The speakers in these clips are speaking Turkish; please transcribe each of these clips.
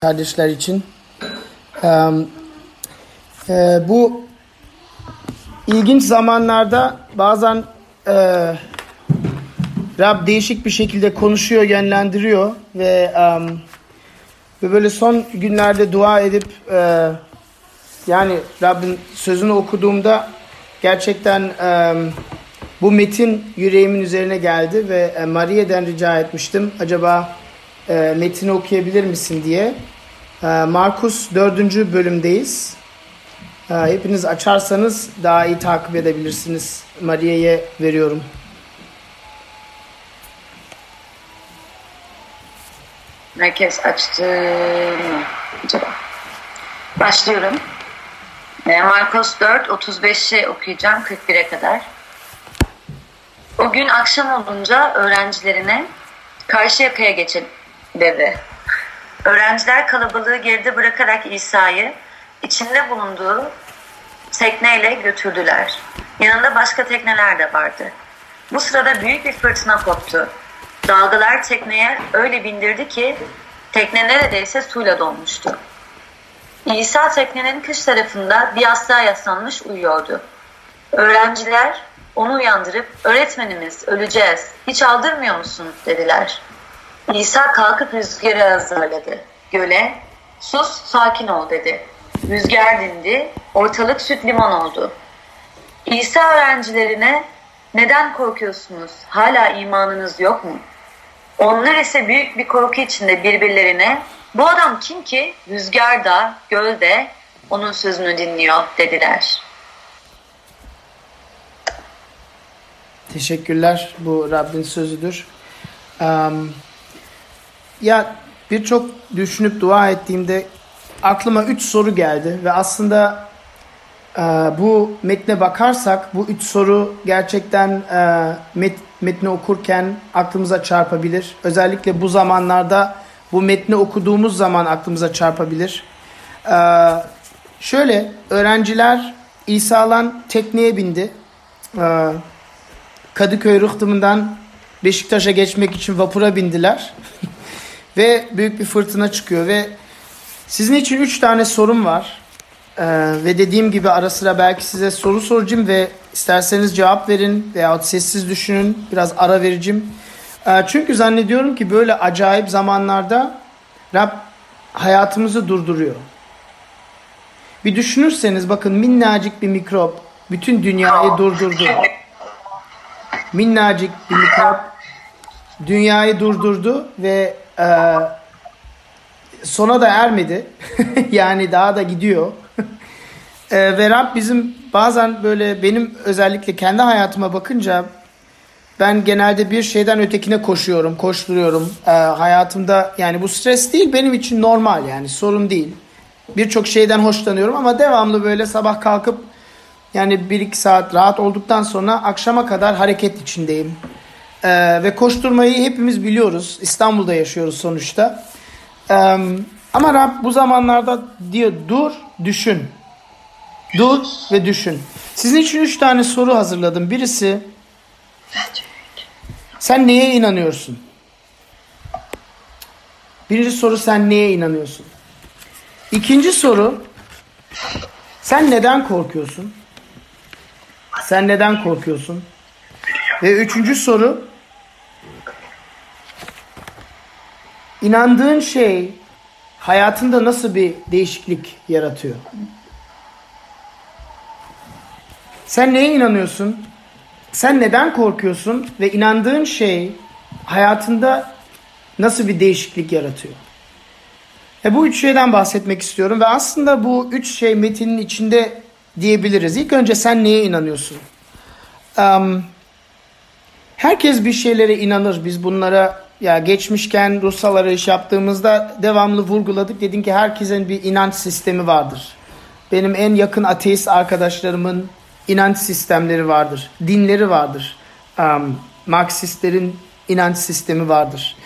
kardeşler için. Ee, e, bu ilginç zamanlarda bazen e, Rab değişik bir şekilde konuşuyor, yönlendiriyor ve um, ve böyle son günlerde dua edip e, yani Rabbin sözünü okuduğumda gerçekten um, bu metin yüreğimin üzerine geldi ve e, Maria'dan rica etmiştim. Acaba e, metini okuyabilir misin diye. E, Markus 4. bölümdeyiz. E, hepiniz açarsanız daha iyi takip edebilirsiniz. Maria'ya veriyorum. Herkes açtı mı acaba? Başlıyorum. Markus 4, 35'i okuyacağım 41'e kadar. O gün akşam olunca öğrencilerine karşı yakaya geçelim dedi. Öğrenciler kalabalığı geride bırakarak İsa'yı içinde bulunduğu tekneyle götürdüler. Yanında başka tekneler de vardı. Bu sırada büyük bir fırtına koptu. Dalgalar tekneye öyle bindirdi ki tekne neredeyse suyla dolmuştu. İsa teknenin kış tarafında bir yastığa yaslanmış uyuyordu. Öğrenciler onu uyandırıp öğretmenimiz öleceğiz hiç aldırmıyor musun dediler. İsa kalkıp rüzgarı hazırladı. Göle sus sakin ol dedi. Rüzgar dindi ortalık süt liman oldu. İsa öğrencilerine neden korkuyorsunuz hala imanınız yok mu? Onlar ise büyük bir korku içinde birbirlerine bu adam kim ki rüzgarda, gölde onun sözünü dinliyor dediler. Teşekkürler. Bu Rabbin sözüdür. Um, ya birçok düşünüp dua ettiğimde aklıma üç soru geldi ve aslında e, bu metne bakarsak bu üç soru gerçekten e, met, metni okurken aklımıza çarpabilir. Özellikle bu zamanlarda bu metni okuduğumuz zaman aklımıza çarpabilir. E, şöyle öğrenciler İsa'lan tekneye bindi. E, Kadıköy Rıhtımı'ndan Beşiktaş'a geçmek için vapura bindiler. ve büyük bir fırtına çıkıyor ve sizin için üç tane sorum var. Ee, ve dediğim gibi ara sıra belki size soru soracağım ve isterseniz cevap verin veya sessiz düşünün. Biraz ara vereceğim. Ee, çünkü zannediyorum ki böyle acayip zamanlarda Rab hayatımızı durduruyor. Bir düşünürseniz bakın minnacık bir mikrop bütün dünyayı durdurdu. Minnacık bir mikrop dünyayı durdurdu ve e, sona da ermedi. yani daha da gidiyor. e, ve Rab bizim bazen böyle benim özellikle kendi hayatıma bakınca ben genelde bir şeyden ötekine koşuyorum, koşturuyorum. E, hayatımda yani bu stres değil benim için normal yani sorun değil. Birçok şeyden hoşlanıyorum ama devamlı böyle sabah kalkıp yani bir iki saat rahat olduktan sonra akşama kadar hareket içindeyim. Ee, ve koşturmayı hepimiz biliyoruz. İstanbul'da yaşıyoruz sonuçta. Ee, ama Rab bu zamanlarda diyor dur, düşün. Dur ve düşün. Sizin için üç tane soru hazırladım. Birisi sen neye inanıyorsun? Birinci soru sen neye inanıyorsun? İkinci soru sen neden korkuyorsun? Sen neden korkuyorsun? Ve üçüncü soru inandığın şey hayatında nasıl bir değişiklik yaratıyor? Sen neye inanıyorsun? Sen neden korkuyorsun? Ve inandığın şey hayatında nasıl bir değişiklik yaratıyor? E bu üç şeyden bahsetmek istiyorum ve aslında bu üç şey metinin içinde diyebiliriz. İlk önce sen neye inanıyorsun? Um, herkes bir şeylere inanır. Biz bunlara ya geçmişken ruhsal arayış yaptığımızda devamlı vurguladık. Dedim ki herkesin bir inanç sistemi vardır. Benim en yakın ateist arkadaşlarımın inanç sistemleri vardır. Dinleri vardır. Um, Marksistlerin inanç sistemi vardır.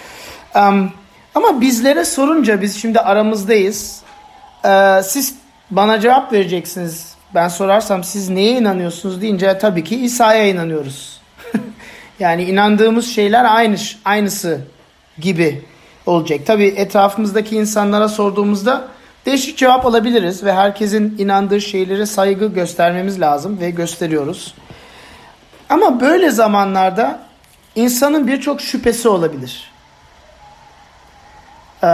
Um, ama bizlere sorunca biz şimdi aramızdayız. Ee, siz bana cevap vereceksiniz. Ben sorarsam siz neye inanıyorsunuz deyince tabii ki İsa'ya inanıyoruz. Yani inandığımız şeyler aynı aynısı gibi. olacak. Tabi etrafımızdaki insanlara sorduğumuzda değişik cevap alabiliriz ve herkesin inandığı şeylere saygı göstermemiz lazım ve gösteriyoruz. Ama böyle zamanlarda insanın birçok şüphesi olabilir. Ee,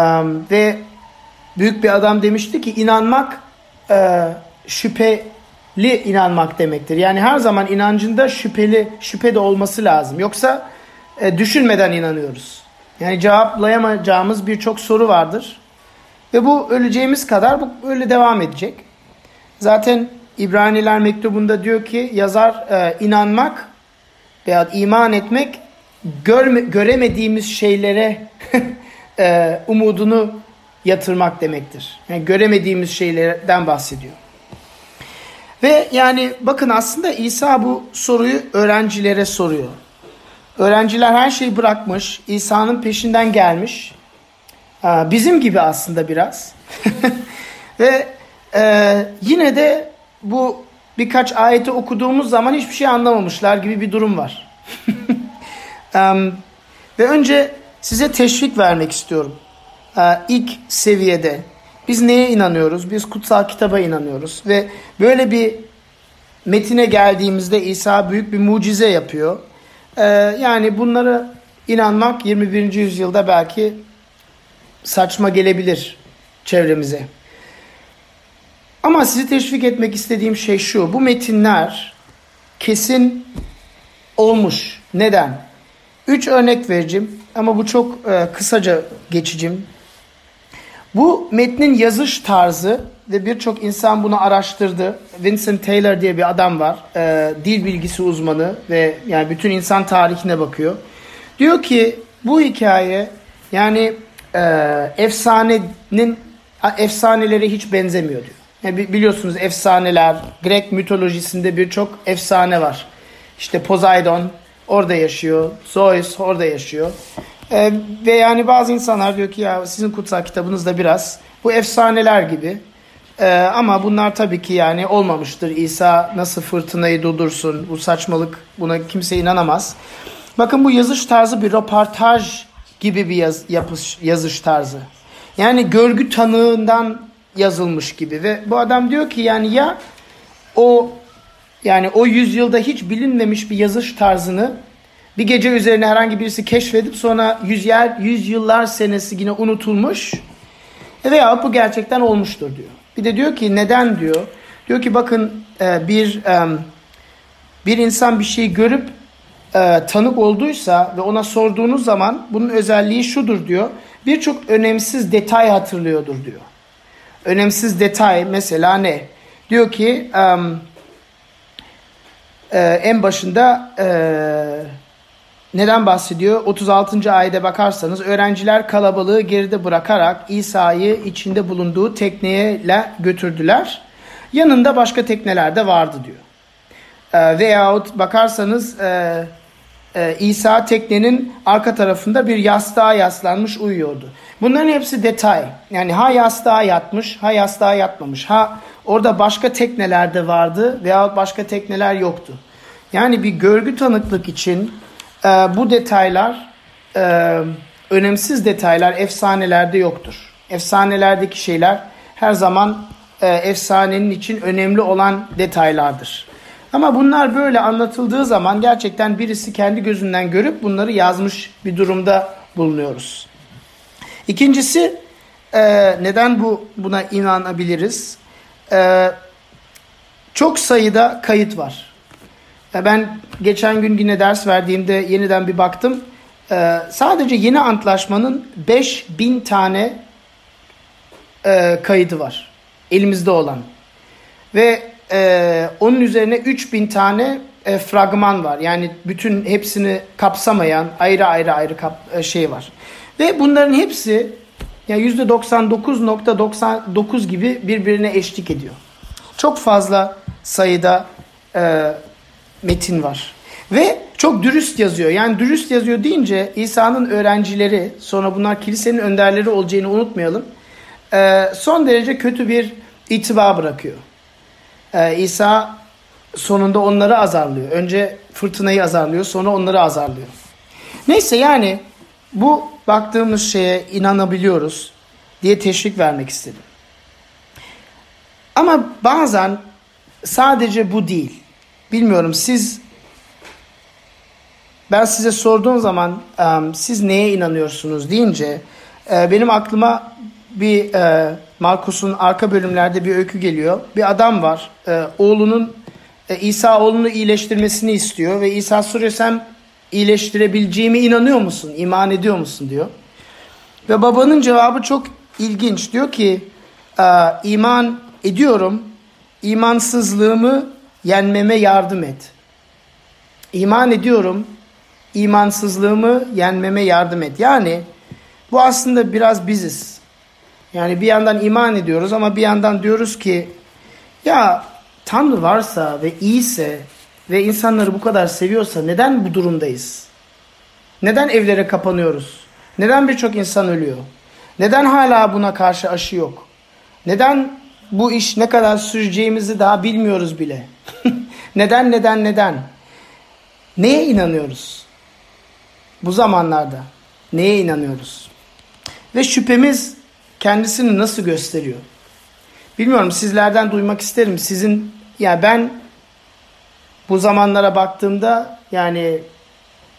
ve büyük bir adam demişti ki inanmak e, şüpheli inanmak demektir. Yani her zaman inancında şüpheli şüphe de olması lazım. Yoksa e, düşünmeden inanıyoruz. Yani cevaplayamayacağımız birçok soru vardır. Ve bu öleceğimiz kadar bu öyle devam edecek. Zaten İbraniler mektubunda diyor ki yazar e, inanmak veya iman etmek görme, göremediğimiz şeylere e, umudunu yatırmak demektir. Yani göremediğimiz şeylerden bahsediyor. Ve yani bakın aslında İsa bu soruyu öğrencilere soruyor. Öğrenciler her şeyi bırakmış, İsa'nın peşinden gelmiş. Bizim gibi aslında biraz. Ve e, yine de bu birkaç ayeti okuduğumuz zaman hiçbir şey anlamamışlar gibi bir durum var. Ve önce size teşvik vermek istiyorum. İlk seviyede biz neye inanıyoruz? Biz kutsal kitaba inanıyoruz. Ve böyle bir metine geldiğimizde İsa büyük bir mucize yapıyor. Ee, yani bunlara inanmak 21. yüzyılda belki saçma gelebilir çevremize. Ama sizi teşvik etmek istediğim şey şu. Bu metinler kesin olmuş. Neden? Üç örnek vereceğim ama bu çok e, kısaca geçeceğim. Bu metnin yazış tarzı ve birçok insan bunu araştırdı. Vincent Taylor diye bir adam var. E, dil bilgisi uzmanı ve yani bütün insan tarihine bakıyor. Diyor ki bu hikaye yani e, efsanenin efsanelere hiç benzemiyor diyor. Yani biliyorsunuz efsaneler, Grek mitolojisinde birçok efsane var. İşte Poseidon orada yaşıyor, Zeus orada yaşıyor. E, ve yani bazı insanlar diyor ki ya sizin kutsal kitabınızda biraz bu efsaneler gibi. E, ama bunlar tabii ki yani olmamıştır. İsa nasıl fırtınayı durdursun? Bu saçmalık buna kimse inanamaz. Bakın bu yazış tarzı bir röportaj gibi bir yaz, yapış, yazış tarzı. Yani görgü tanığından yazılmış gibi ve bu adam diyor ki yani ya o yani o yüzyılda hiç bilinmemiş bir yazış tarzını bir gece üzerine herhangi birisi keşfedip sonra yüz, yer, yüz yıllar senesi yine unutulmuş veya bu gerçekten olmuştur diyor. Bir de diyor ki neden diyor. Diyor ki bakın e, bir bir insan bir şeyi görüp e, tanık olduysa ve ona sorduğunuz zaman bunun özelliği şudur diyor. Birçok önemsiz detay hatırlıyordur diyor. Önemsiz detay mesela ne? Diyor ki e, en başında e, neden bahsediyor? 36. ayete bakarsanız öğrenciler kalabalığı geride bırakarak İsa'yı içinde bulunduğu tekneye götürdüler. Yanında başka tekneler de vardı diyor. E, veyahut bakarsanız e, e, İsa teknenin arka tarafında bir yastığa yaslanmış uyuyordu. Bunların hepsi detay. Yani ha yastığa yatmış, ha yastığa yatmamış. Ha orada başka teknelerde vardı veya başka tekneler yoktu. Yani bir görgü tanıklık için e, bu detaylar e, önemsiz detaylar efsanelerde yoktur. Efsanelerdeki şeyler her zaman e, efsanenin için önemli olan detaylardır. Ama bunlar böyle anlatıldığı zaman gerçekten birisi kendi gözünden görüp bunları yazmış bir durumda bulunuyoruz. İkincisi e, neden bu buna inanabiliriz? E, çok sayıda kayıt var. E, ben geçen gün yine ders verdiğimde yeniden bir baktım. E, sadece yeni antlaşmanın 5000 tane e, kaydı var. Elimizde olan. Ve e, onun üzerine 3000 tane e, fragman var. Yani bütün hepsini kapsamayan ayrı ayrı ayrı kap, e, şey var. Ve bunların hepsi yani %99.99 gibi birbirine eşlik ediyor. Çok fazla sayıda e, metin var. Ve çok dürüst yazıyor. Yani dürüst yazıyor deyince İsa'nın öğrencileri sonra bunlar kilisenin önderleri olacağını unutmayalım. E, son derece kötü bir itibar bırakıyor. E, İsa sonunda onları azarlıyor. Önce fırtınayı azarlıyor sonra onları azarlıyor. Neyse yani bu baktığımız şeye inanabiliyoruz diye teşvik vermek istedim. Ama bazen sadece bu değil. Bilmiyorum siz ben size sorduğum zaman siz neye inanıyorsunuz deyince benim aklıma bir Markus'un arka bölümlerde bir öykü geliyor. Bir adam var. Oğlunun e, İsa oğlunu iyileştirmesini istiyor ve İsa soruyor sen iyileştirebileceğime inanıyor musun? İman ediyor musun diyor. Ve babanın cevabı çok ilginç. Diyor ki iman ediyorum. İmansızlığımı yenmeme yardım et. İman ediyorum. İmansızlığımı yenmeme yardım et. Yani bu aslında biraz biziz. Yani bir yandan iman ediyoruz ama bir yandan diyoruz ki ya Tanrı varsa ve iyiyse ve insanları bu kadar seviyorsa neden bu durumdayız? Neden evlere kapanıyoruz? Neden birçok insan ölüyor? Neden hala buna karşı aşı yok? Neden bu iş ne kadar süreceğimizi daha bilmiyoruz bile? neden neden neden? Neye inanıyoruz? Bu zamanlarda neye inanıyoruz? Ve şüphemiz kendisini nasıl gösteriyor? Bilmiyorum sizlerden duymak isterim. Sizin ya ben bu zamanlara baktığımda yani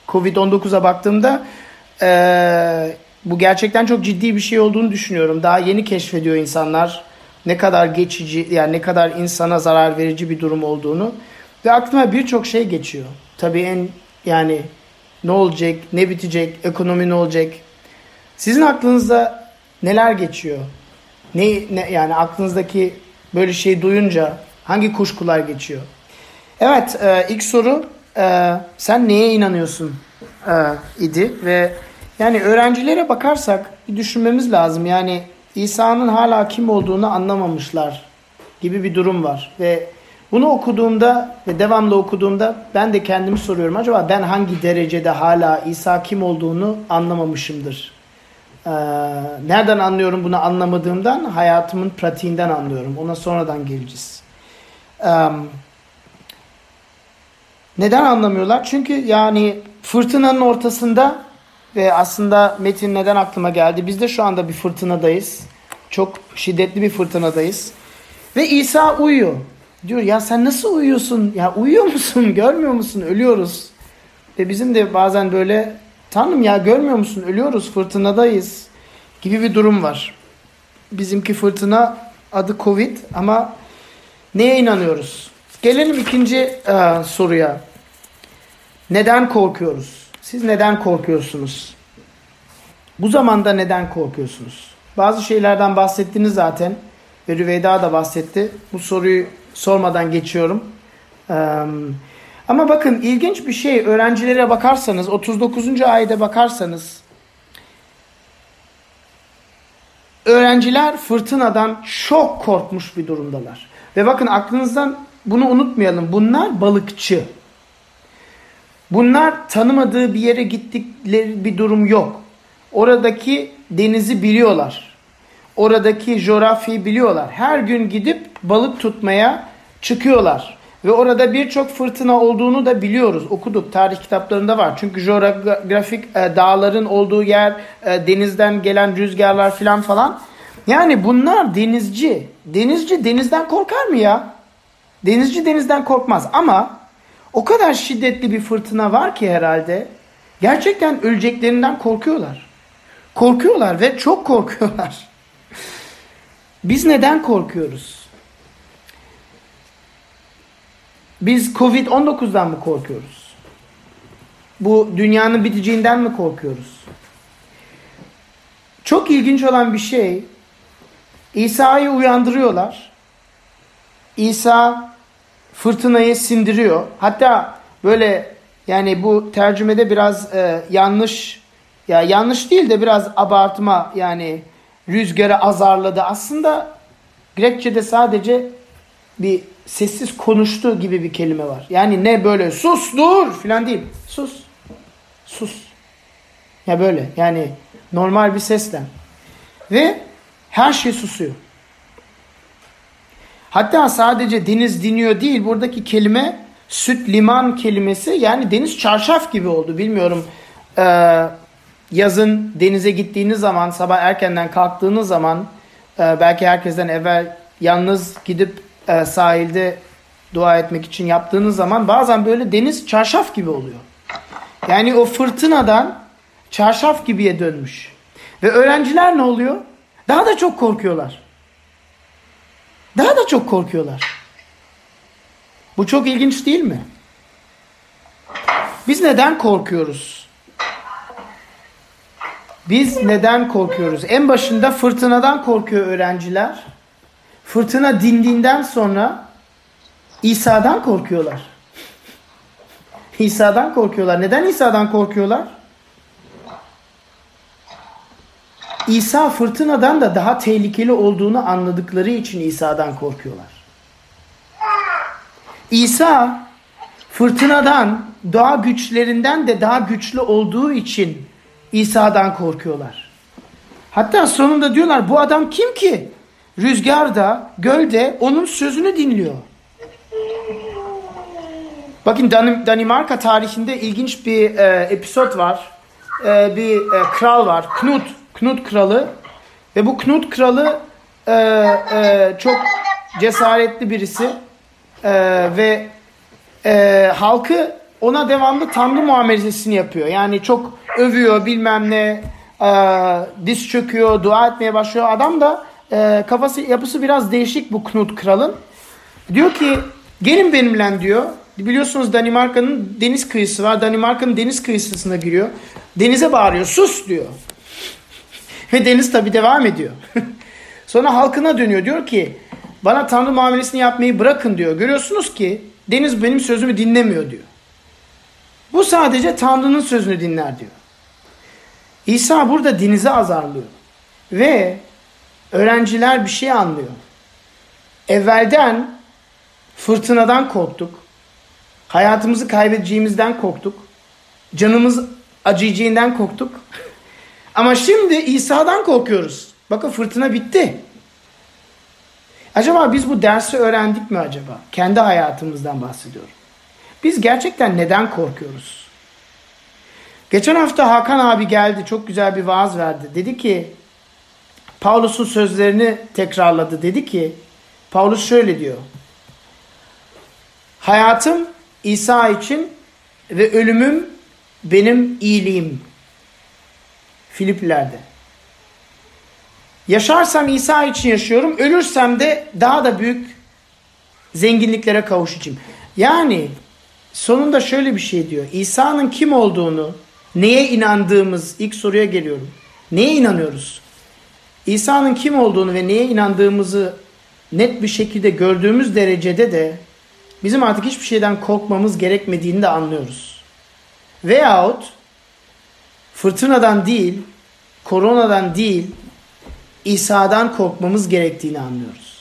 Covid-19'a baktığımda e, bu gerçekten çok ciddi bir şey olduğunu düşünüyorum. Daha yeni keşfediyor insanlar ne kadar geçici yani ne kadar insana zarar verici bir durum olduğunu ve aklıma birçok şey geçiyor. Tabii en yani ne olacak, ne bitecek, ekonomi ne olacak? Sizin aklınızda neler geçiyor? Ne, ne yani aklınızdaki böyle şey duyunca hangi kuşkular geçiyor? Evet, e, ilk soru e, sen neye inanıyorsun e, idi ve yani öğrencilere bakarsak bir düşünmemiz lazım. Yani İsa'nın hala kim olduğunu anlamamışlar gibi bir durum var ve bunu okuduğumda ve devamlı okuduğumda ben de kendimi soruyorum. Acaba ben hangi derecede hala İsa kim olduğunu anlamamışımdır? Ee, nereden anlıyorum bunu anlamadığımdan? Hayatımın pratiğinden anlıyorum. Ona sonradan geleceğiz. Ee, neden anlamıyorlar? Çünkü yani fırtınanın ortasında ve aslında Metin neden aklıma geldi? Biz de şu anda bir fırtınadayız. Çok şiddetli bir fırtınadayız. Ve İsa uyuyor. Diyor ya sen nasıl uyuyorsun? Ya uyuyor musun? Görmüyor musun? Ölüyoruz. Ve bizim de bazen böyle Tanrım ya görmüyor musun? Ölüyoruz, fırtınadayız gibi bir durum var. Bizimki fırtına adı Covid ama neye inanıyoruz? Gelelim ikinci e, soruya. Neden korkuyoruz? Siz neden korkuyorsunuz? Bu zamanda neden korkuyorsunuz? Bazı şeylerden bahsettiniz zaten. Ve Rüveyda da bahsetti. Bu soruyu sormadan geçiyorum. Ama bakın ilginç bir şey öğrencilere bakarsanız 39. ayete bakarsanız öğrenciler fırtınadan çok korkmuş bir durumdalar. Ve bakın aklınızdan bunu unutmayalım. Bunlar balıkçı. Bunlar tanımadığı bir yere gittikleri bir durum yok. Oradaki denizi biliyorlar. Oradaki coğrafyayı biliyorlar. Her gün gidip balık tutmaya çıkıyorlar. Ve orada birçok fırtına olduğunu da biliyoruz. Okuduk. Tarih kitaplarında var. Çünkü coğrafik e, dağların olduğu yer, e, denizden gelen rüzgarlar filan falan. Yani bunlar denizci. Denizci denizden korkar mı ya? Denizci denizden korkmaz ama o kadar şiddetli bir fırtına var ki herhalde gerçekten öleceklerinden korkuyorlar. Korkuyorlar ve çok korkuyorlar. Biz neden korkuyoruz? Biz Covid-19'dan mı korkuyoruz? Bu dünyanın biteceğinden mi korkuyoruz? Çok ilginç olan bir şey İsa'yı uyandırıyorlar. İsa fırtınayı sindiriyor. Hatta böyle yani bu tercümede biraz e, yanlış ya yanlış değil de biraz abartma yani rüzgarı azarladı. Aslında Grekçe'de sadece bir sessiz konuştu gibi bir kelime var. Yani ne böyle sus dur filan değil. Sus. Sus. Ya böyle yani normal bir sesle. Ve her şey susuyor. Hatta sadece deniz dinliyor değil buradaki kelime süt liman kelimesi yani deniz çarşaf gibi oldu. Bilmiyorum ee, yazın denize gittiğiniz zaman, sabah erkenden kalktığınız zaman e, belki herkesten evvel yalnız gidip e, sahilde dua etmek için yaptığınız zaman bazen böyle deniz çarşaf gibi oluyor. Yani o fırtınadan çarşaf gibiye dönmüş. Ve öğrenciler ne oluyor? Daha da çok korkuyorlar. Daha da çok korkuyorlar. Bu çok ilginç değil mi? Biz neden korkuyoruz? Biz neden korkuyoruz? En başında fırtınadan korkuyor öğrenciler. Fırtına dindiğinden sonra İsa'dan korkuyorlar. İsa'dan korkuyorlar. Neden İsa'dan korkuyorlar? İsa fırtınadan da daha tehlikeli olduğunu anladıkları için İsa'dan korkuyorlar. İsa fırtınadan, doğa güçlerinden de daha güçlü olduğu için İsa'dan korkuyorlar. Hatta sonunda diyorlar bu adam kim ki? Rüzgarda, gölde onun sözünü dinliyor. Bakın Danimarka tarihinde ilginç bir e, episod var. E, bir e, kral var. Knut. Knut kralı. Ve bu Knut kralı e, e, çok cesaretli birisi. E, ve e, halkı ona devamlı tanrı muamelesini yapıyor. Yani çok övüyor bilmem ne. E, diz çöküyor, dua etmeye başlıyor. Adam da e, kafası yapısı biraz değişik bu Knut kralın. Diyor ki gelin benimle diyor. Biliyorsunuz Danimarka'nın deniz kıyısı var. Danimarka'nın deniz kıyısına giriyor. Denize bağırıyor. Sus diyor. Ve deniz tabi devam ediyor. Sonra halkına dönüyor. Diyor ki bana Tanrı muamelesini yapmayı bırakın diyor. Görüyorsunuz ki deniz benim sözümü dinlemiyor diyor. Bu sadece Tanrı'nın sözünü dinler diyor. İsa burada denizi azarlıyor. Ve öğrenciler bir şey anlıyor. Evvelden fırtınadan korktuk. Hayatımızı kaybedeceğimizden korktuk. Canımız acıyacağından korktuk. Ama şimdi İsa'dan korkuyoruz. Bakın fırtına bitti. Acaba biz bu dersi öğrendik mi acaba? Kendi hayatımızdan bahsediyorum. Biz gerçekten neden korkuyoruz? Geçen hafta Hakan abi geldi. Çok güzel bir vaaz verdi. Dedi ki Paulus'un sözlerini tekrarladı. Dedi ki Paulus şöyle diyor. Hayatım İsa için ve ölümüm benim iyiliğim. Filiplilerde. Yaşarsam İsa için yaşıyorum, ölürsem de daha da büyük zenginliklere kavuşacağım. Yani sonunda şöyle bir şey diyor. İsa'nın kim olduğunu, neye inandığımız ilk soruya geliyorum. Neye inanıyoruz? İsa'nın kim olduğunu ve neye inandığımızı net bir şekilde gördüğümüz derecede de bizim artık hiçbir şeyden korkmamız gerekmediğini de anlıyoruz. Veyahut fırtınadan değil, koronadan değil, İsa'dan korkmamız gerektiğini anlıyoruz.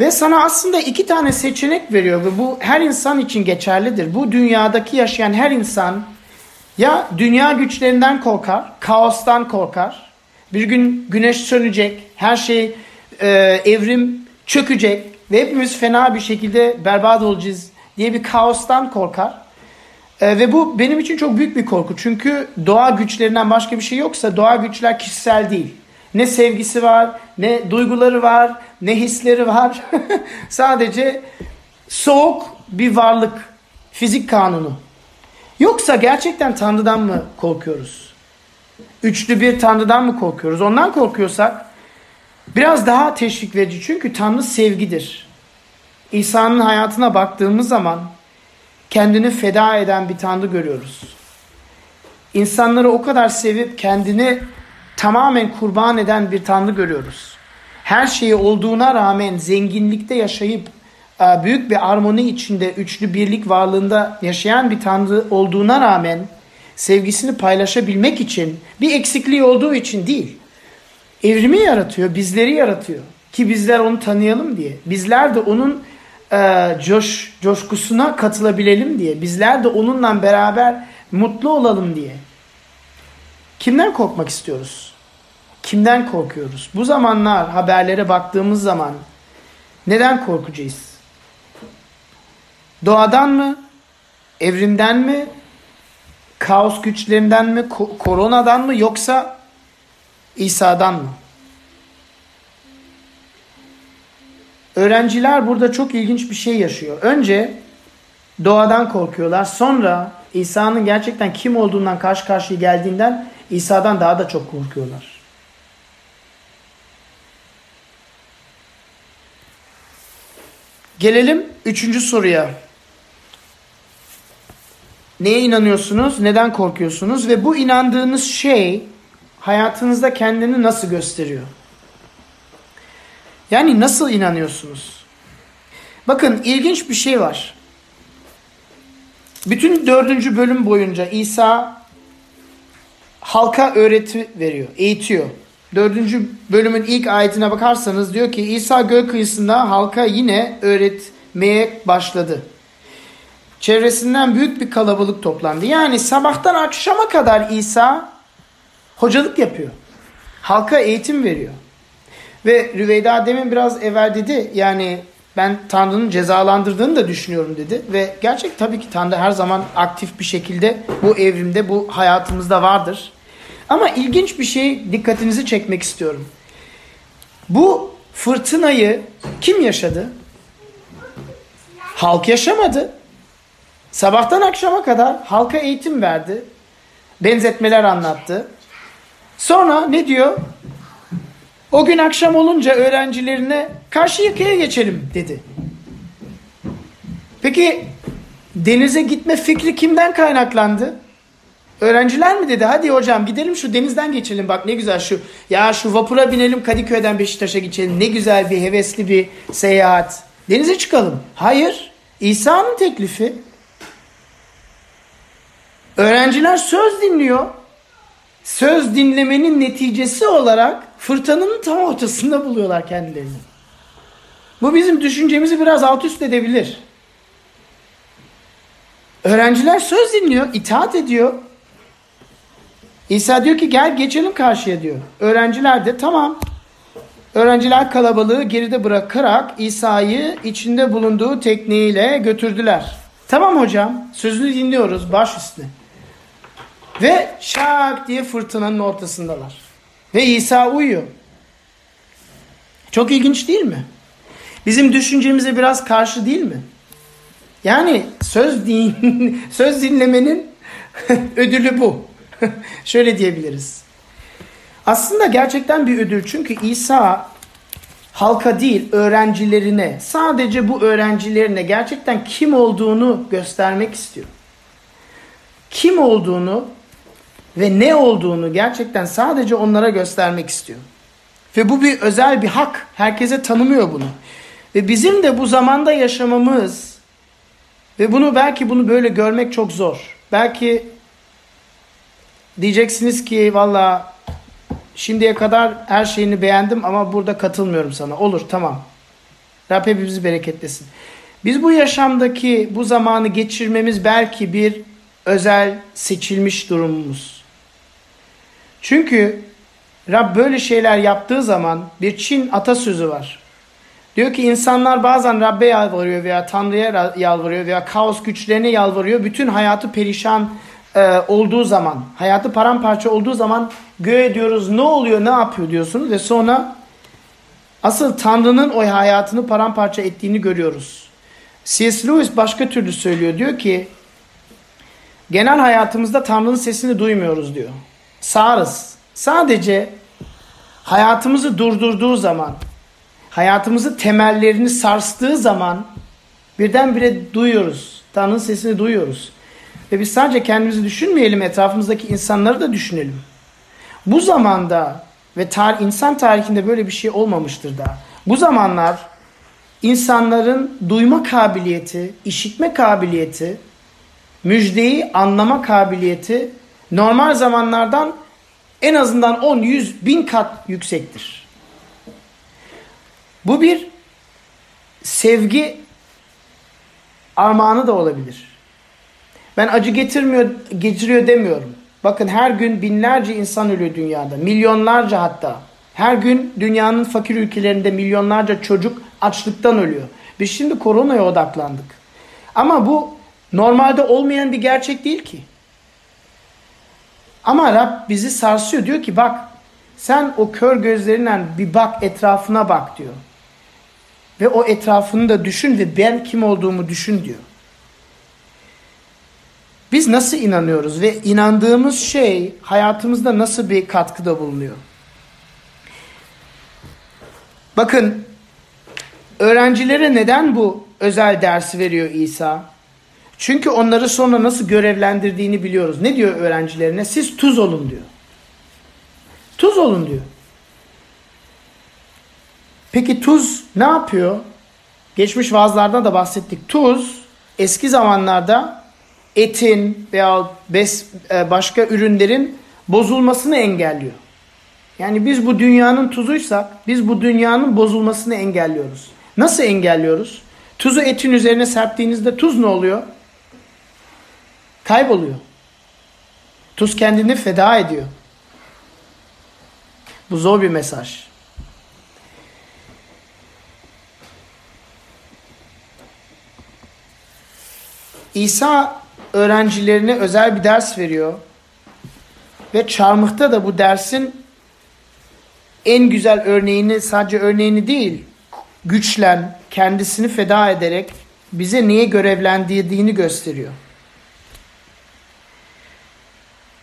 Ve sana aslında iki tane seçenek veriyor ve bu her insan için geçerlidir. Bu dünyadaki yaşayan her insan ya dünya güçlerinden korkar, kaostan korkar. Bir gün güneş sönecek, her şey e, evrim çökecek ve hepimiz fena bir şekilde berbat olacağız diye bir kaostan korkar. E, ve bu benim için çok büyük bir korku. Çünkü doğa güçlerinden başka bir şey yoksa doğa güçler kişisel değil. Ne sevgisi var, ne duyguları var, ne hisleri var. Sadece soğuk bir varlık, fizik kanunu. Yoksa gerçekten Tanrı'dan mı korkuyoruz? Üçlü bir Tanrı'dan mı korkuyoruz? Ondan korkuyorsak biraz daha teşvik verici. Çünkü Tanrı sevgidir. İsa'nın hayatına baktığımız zaman kendini feda eden bir Tanrı görüyoruz. İnsanları o kadar sevip kendini tamamen kurban eden bir Tanrı görüyoruz. Her şeyi olduğuna rağmen zenginlikte yaşayıp e, büyük bir armoni içinde üçlü birlik varlığında yaşayan bir Tanrı olduğuna rağmen sevgisini paylaşabilmek için bir eksikliği olduğu için değil. Evrimi yaratıyor, bizleri yaratıyor ki bizler onu tanıyalım diye. Bizler de onun e, coş, coşkusuna katılabilelim diye. Bizler de onunla beraber mutlu olalım diye. Kimden korkmak istiyoruz? Kimden korkuyoruz? Bu zamanlar haberlere baktığımız zaman neden korkacağız? Doğadan mı? Evrimden mi? Kaos güçlerinden mi, koronadan mı yoksa İsa'dan mı? Öğrenciler burada çok ilginç bir şey yaşıyor. Önce doğadan korkuyorlar. Sonra İsa'nın gerçekten kim olduğundan karşı karşıya geldiğinden İsa'dan daha da çok korkuyorlar. Gelelim üçüncü soruya. Neye inanıyorsunuz? Neden korkuyorsunuz? Ve bu inandığınız şey hayatınızda kendini nasıl gösteriyor? Yani nasıl inanıyorsunuz? Bakın ilginç bir şey var. Bütün dördüncü bölüm boyunca İsa halka öğreti veriyor, eğitiyor. Dördüncü bölümün ilk ayetine bakarsanız diyor ki İsa göl kıyısında halka yine öğretmeye başladı. Çevresinden büyük bir kalabalık toplandı. Yani sabahtan akşama kadar İsa hocalık yapıyor. Halka eğitim veriyor. Ve Rüveyda demin biraz evvel dedi yani ben Tanrı'nın cezalandırdığını da düşünüyorum dedi. Ve gerçek tabii ki Tanrı her zaman aktif bir şekilde bu evrimde, bu hayatımızda vardır. Ama ilginç bir şey dikkatinizi çekmek istiyorum. Bu fırtınayı kim yaşadı? Halk yaşamadı. Sabahtan akşama kadar halka eğitim verdi. Benzetmeler anlattı. Sonra ne diyor? O gün akşam olunca öğrencilerine karşı yakaya geçelim dedi. Peki denize gitme fikri kimden kaynaklandı? Öğrenciler mi dedi? Hadi hocam gidelim şu denizden geçelim. Bak ne güzel şu. Ya şu vapura binelim Kadıköy'den Beşiktaş'a geçelim. Ne güzel bir hevesli bir seyahat. Denize çıkalım. Hayır. İsa'nın teklifi. Öğrenciler söz dinliyor. Söz dinlemenin neticesi olarak fırtınanın tam ortasında buluyorlar kendilerini. Bu bizim düşüncemizi biraz alt üst edebilir. Öğrenciler söz dinliyor, itaat ediyor. İsa diyor ki gel geçelim karşıya diyor. Öğrenciler de tamam. Öğrenciler kalabalığı geride bırakarak İsa'yı içinde bulunduğu tekneyle götürdüler. Tamam hocam sözünü dinliyoruz baş üstüne. Ve şak diye fırtınanın ortasındalar. Ve İsa uyuyor. Çok ilginç değil mi? Bizim düşüncemize biraz karşı değil mi? Yani söz din, söz dinlemenin ödülü bu. Şöyle diyebiliriz. Aslında gerçekten bir ödül. Çünkü İsa halka değil öğrencilerine sadece bu öğrencilerine gerçekten kim olduğunu göstermek istiyor. Kim olduğunu ve ne olduğunu gerçekten sadece onlara göstermek istiyor. Ve bu bir özel bir hak. Herkese tanımıyor bunu. Ve bizim de bu zamanda yaşamamız ve bunu belki bunu böyle görmek çok zor. Belki diyeceksiniz ki valla şimdiye kadar her şeyini beğendim ama burada katılmıyorum sana. Olur tamam. Rab hepimizi bereketlesin. Biz bu yaşamdaki bu zamanı geçirmemiz belki bir özel seçilmiş durumumuz. Çünkü Rab böyle şeyler yaptığı zaman bir Çin atasözü var. Diyor ki insanlar bazen Rab'be yalvarıyor veya Tanrı'ya yalvarıyor veya kaos güçlerine yalvarıyor. Bütün hayatı perişan e, olduğu zaman, hayatı paramparça olduğu zaman göğe diyoruz ne oluyor, ne yapıyor diyorsunuz ve sonra asıl Tanrı'nın o hayatını paramparça ettiğini görüyoruz. C.S. Lewis başka türlü söylüyor. Diyor ki genel hayatımızda Tanrı'nın sesini duymuyoruz diyor sağırız. Sadece hayatımızı durdurduğu zaman, hayatımızı temellerini sarstığı zaman birdenbire duyuyoruz. Tanrı'nın sesini duyuyoruz. Ve biz sadece kendimizi düşünmeyelim, etrafımızdaki insanları da düşünelim. Bu zamanda ve tar insan tarihinde böyle bir şey olmamıştır da. Bu zamanlar insanların duyma kabiliyeti, işitme kabiliyeti, müjdeyi anlama kabiliyeti normal zamanlardan en azından 10, 100, bin kat yüksektir. Bu bir sevgi armağanı da olabilir. Ben acı getirmiyor, getiriyor demiyorum. Bakın her gün binlerce insan ölüyor dünyada. Milyonlarca hatta. Her gün dünyanın fakir ülkelerinde milyonlarca çocuk açlıktan ölüyor. Biz şimdi koronaya odaklandık. Ama bu normalde olmayan bir gerçek değil ki. Ama Rab bizi sarsıyor. Diyor ki bak sen o kör gözlerinden bir bak etrafına bak diyor. Ve o etrafını da düşün ve ben kim olduğumu düşün diyor. Biz nasıl inanıyoruz ve inandığımız şey hayatımızda nasıl bir katkıda bulunuyor? Bakın öğrencilere neden bu özel dersi veriyor İsa? Çünkü onları sonra nasıl görevlendirdiğini biliyoruz. Ne diyor öğrencilerine? Siz tuz olun diyor. Tuz olun diyor. Peki tuz ne yapıyor? Geçmiş vaazlardan da bahsettik. Tuz eski zamanlarda etin veya bes, e, başka ürünlerin bozulmasını engelliyor. Yani biz bu dünyanın tuzuysak biz bu dünyanın bozulmasını engelliyoruz. Nasıl engelliyoruz? Tuzu etin üzerine serptiğinizde tuz ne oluyor? Kayboluyor. Tuz kendini feda ediyor. Bu zor bir mesaj. İsa öğrencilerine özel bir ders veriyor. Ve çarmıhta da bu dersin en güzel örneğini sadece örneğini değil güçlen kendisini feda ederek bize niye görevlendirdiğini gösteriyor.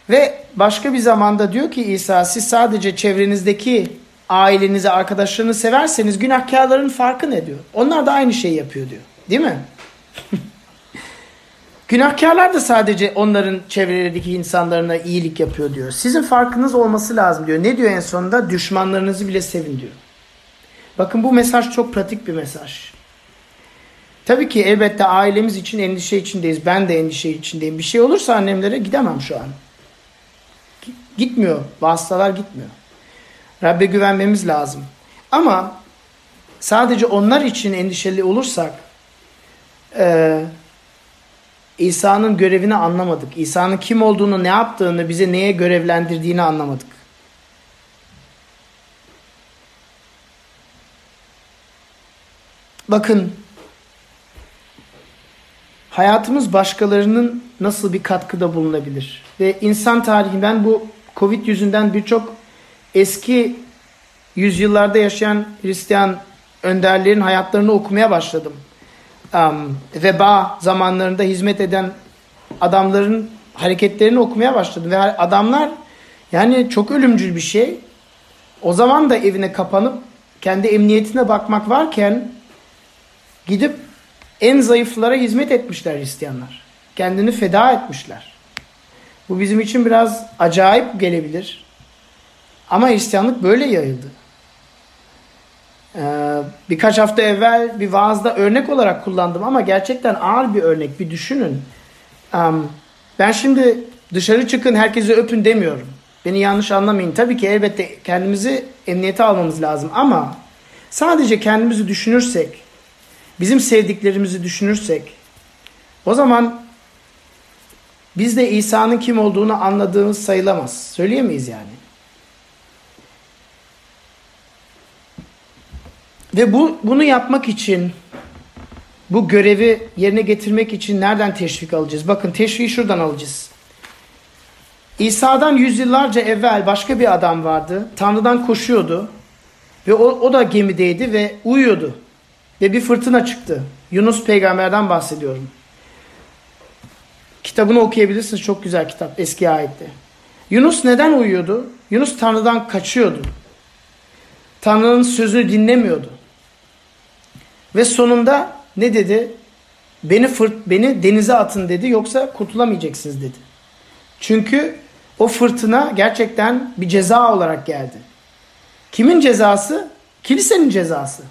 Ve başka bir zamanda diyor ki İsa siz sadece çevrenizdeki ailenizi, arkadaşlarını severseniz günahkarların farkı ne diyor? Onlar da aynı şeyi yapıyor diyor. Değil mi? Günahkarlar da sadece onların çevrelerindeki insanlarına iyilik yapıyor diyor. Sizin farkınız olması lazım diyor. Ne diyor en sonunda? Düşmanlarınızı bile sevin diyor. Bakın bu mesaj çok pratik bir mesaj. Tabii ki elbette ailemiz için endişe içindeyiz. Ben de endişe içindeyim. Bir şey olursa annemlere gidemem şu an. Gitmiyor. Vasıtalar gitmiyor. Rabbe güvenmemiz lazım. Ama sadece onlar için endişeli olursak e, İsa'nın görevini anlamadık. İsa'nın kim olduğunu, ne yaptığını, bize neye görevlendirdiğini anlamadık. Bakın hayatımız başkalarının nasıl bir katkıda bulunabilir? Ve insan tarihi ben bu Covid yüzünden birçok eski yüzyıllarda yaşayan Hristiyan önderlerin hayatlarını okumaya başladım. Um, veba zamanlarında hizmet eden adamların hareketlerini okumaya başladım. Ve adamlar yani çok ölümcül bir şey. O zaman da evine kapanıp kendi emniyetine bakmak varken gidip en zayıflara hizmet etmişler Hristiyanlar. Kendini feda etmişler. Bu bizim için biraz acayip gelebilir. Ama Hristiyanlık böyle yayıldı. Ee, birkaç hafta evvel bir vaazda örnek olarak kullandım ama gerçekten ağır bir örnek. Bir düşünün. Ben şimdi dışarı çıkın herkesi öpün demiyorum. Beni yanlış anlamayın. Tabii ki elbette kendimizi emniyete almamız lazım ama sadece kendimizi düşünürsek, bizim sevdiklerimizi düşünürsek o zaman biz de İsa'nın kim olduğunu anladığımız sayılamaz. Söyleyemeyiz yani. Ve bu bunu yapmak için bu görevi yerine getirmek için nereden teşvik alacağız? Bakın teşviği şuradan alacağız. İsa'dan yüzyıllarca evvel başka bir adam vardı. Tanrı'dan koşuyordu. Ve o, o da gemideydi ve uyuyordu. Ve bir fırtına çıktı. Yunus peygamberden bahsediyorum. Kitabını okuyabilirsiniz. Çok güzel kitap. Eski ayette. Yunus neden uyuyordu? Yunus Tanrı'dan kaçıyordu. Tanrı'nın sözünü dinlemiyordu. Ve sonunda ne dedi? Beni fırt beni denize atın dedi yoksa kurtulamayacaksınız dedi. Çünkü o fırtına gerçekten bir ceza olarak geldi. Kimin cezası? Kilisenin cezası.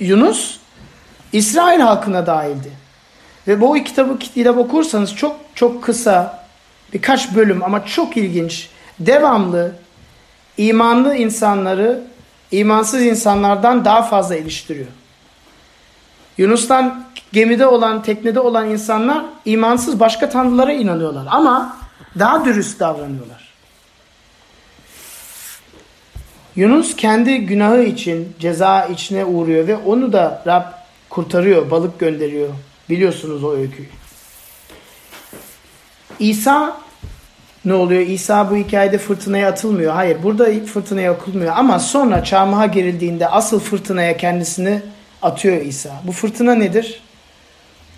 Yunus İsrail halkına dahildi. Ve bu kitabı kitap okursanız çok çok kısa birkaç bölüm ama çok ilginç, devamlı imanlı insanları imansız insanlardan daha fazla iliştiriyor. Yunus'tan gemide olan, teknede olan insanlar imansız başka tanrılara inanıyorlar ama daha dürüst davranıyorlar. Yunus kendi günahı için ceza içine uğruyor ve onu da Rab kurtarıyor, balık gönderiyor. Biliyorsunuz o öyküyü. İsa ne oluyor? İsa bu hikayede fırtınaya atılmıyor. Hayır burada fırtınaya atılmıyor ama sonra çarmıha gerildiğinde asıl fırtınaya kendisini atıyor İsa. Bu fırtına nedir?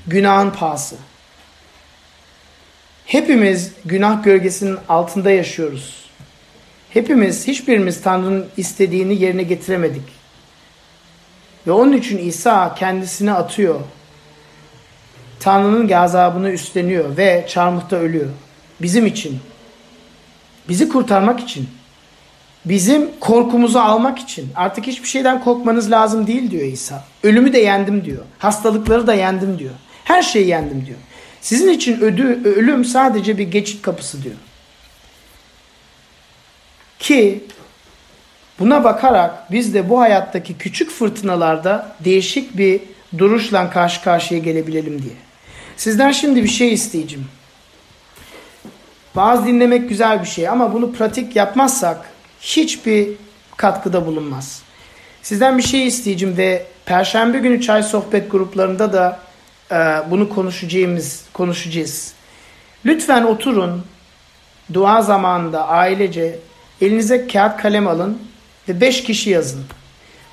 Günahın pahası. Hepimiz günah gölgesinin altında yaşıyoruz. Hepimiz, hiçbirimiz Tanrı'nın istediğini yerine getiremedik. Ve onun için İsa kendisini atıyor. Tanrı'nın gazabını üstleniyor ve çarmıhta ölüyor. Bizim için. Bizi kurtarmak için. Bizim korkumuzu almak için. Artık hiçbir şeyden korkmanız lazım değil diyor İsa. Ölümü de yendim diyor. Hastalıkları da yendim diyor. Her şeyi yendim diyor. Sizin için ödü, ölüm sadece bir geçit kapısı diyor. Ki buna bakarak biz de bu hayattaki küçük fırtınalarda değişik bir duruşla karşı karşıya gelebilelim diye. Sizden şimdi bir şey isteyeceğim. Vaaz dinlemek güzel bir şey ama bunu pratik yapmazsak hiçbir katkıda bulunmaz. Sizden bir şey isteyeceğim ve Perşembe günü çay sohbet gruplarında da e, bunu konuşacağımız konuşacağız. Lütfen oturun dua zamanında ailece elinize kağıt kalem alın ve beş kişi yazın.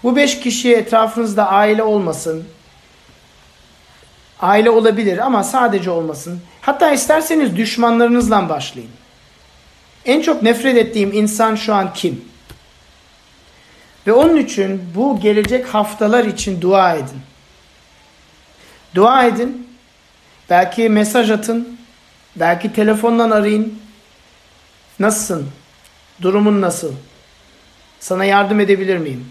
Bu beş kişi etrafınızda aile olmasın. Aile olabilir ama sadece olmasın. Hatta isterseniz düşmanlarınızla başlayın. En çok nefret ettiğim insan şu an kim? Ve onun için bu gelecek haftalar için dua edin. Dua edin. Belki mesaj atın. Belki telefondan arayın. Nasılsın? Durumun nasıl? Sana yardım edebilir miyim?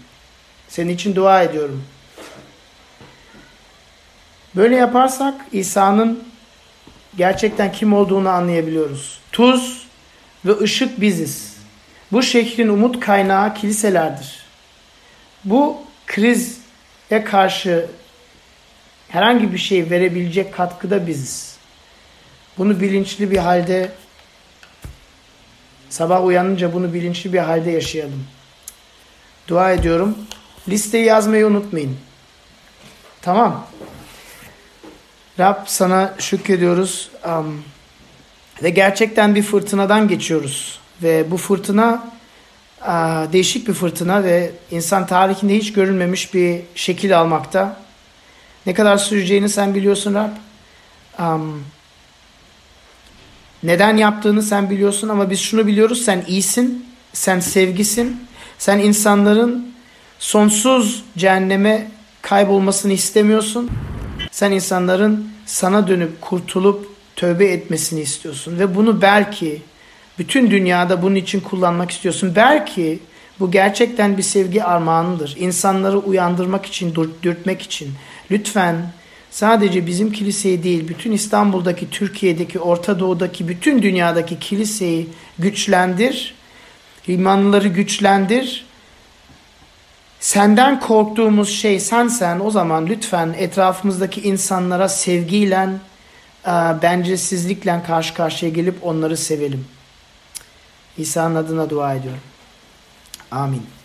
Senin için dua ediyorum. Böyle yaparsak İsa'nın gerçekten kim olduğunu anlayabiliyoruz. Tuz ve ışık biziz. Bu şehrin umut kaynağı kiliselerdir. Bu krize karşı herhangi bir şey verebilecek katkıda biziz. Bunu bilinçli bir halde sabah uyanınca bunu bilinçli bir halde yaşayalım. Dua ediyorum. Listeyi yazmayı unutmayın. Tamam. Rab sana şükrediyoruz. Um, ve gerçekten bir fırtınadan geçiyoruz. Ve bu fırtına uh, değişik bir fırtına ve insan tarihinde hiç görülmemiş bir şekil almakta. Ne kadar süreceğini sen biliyorsun Rab. Um, neden yaptığını sen biliyorsun ama biz şunu biliyoruz. Sen iyisin, sen sevgisin. Sen insanların sonsuz cehenneme kaybolmasını istemiyorsun. Sen insanların sana dönüp kurtulup tövbe etmesini istiyorsun. Ve bunu belki bütün dünyada bunun için kullanmak istiyorsun. Belki bu gerçekten bir sevgi armağanıdır. İnsanları uyandırmak için, dürtmek için. Lütfen sadece bizim kiliseyi değil, bütün İstanbul'daki, Türkiye'deki, Orta Doğu'daki, bütün dünyadaki kiliseyi güçlendir. İmanlıları güçlendir. Senden korktuğumuz şey sensen o zaman lütfen etrafımızdaki insanlara sevgiyle, e, bencilsizlikle karşı karşıya gelip onları sevelim. İsa'nın adına dua ediyorum. Amin.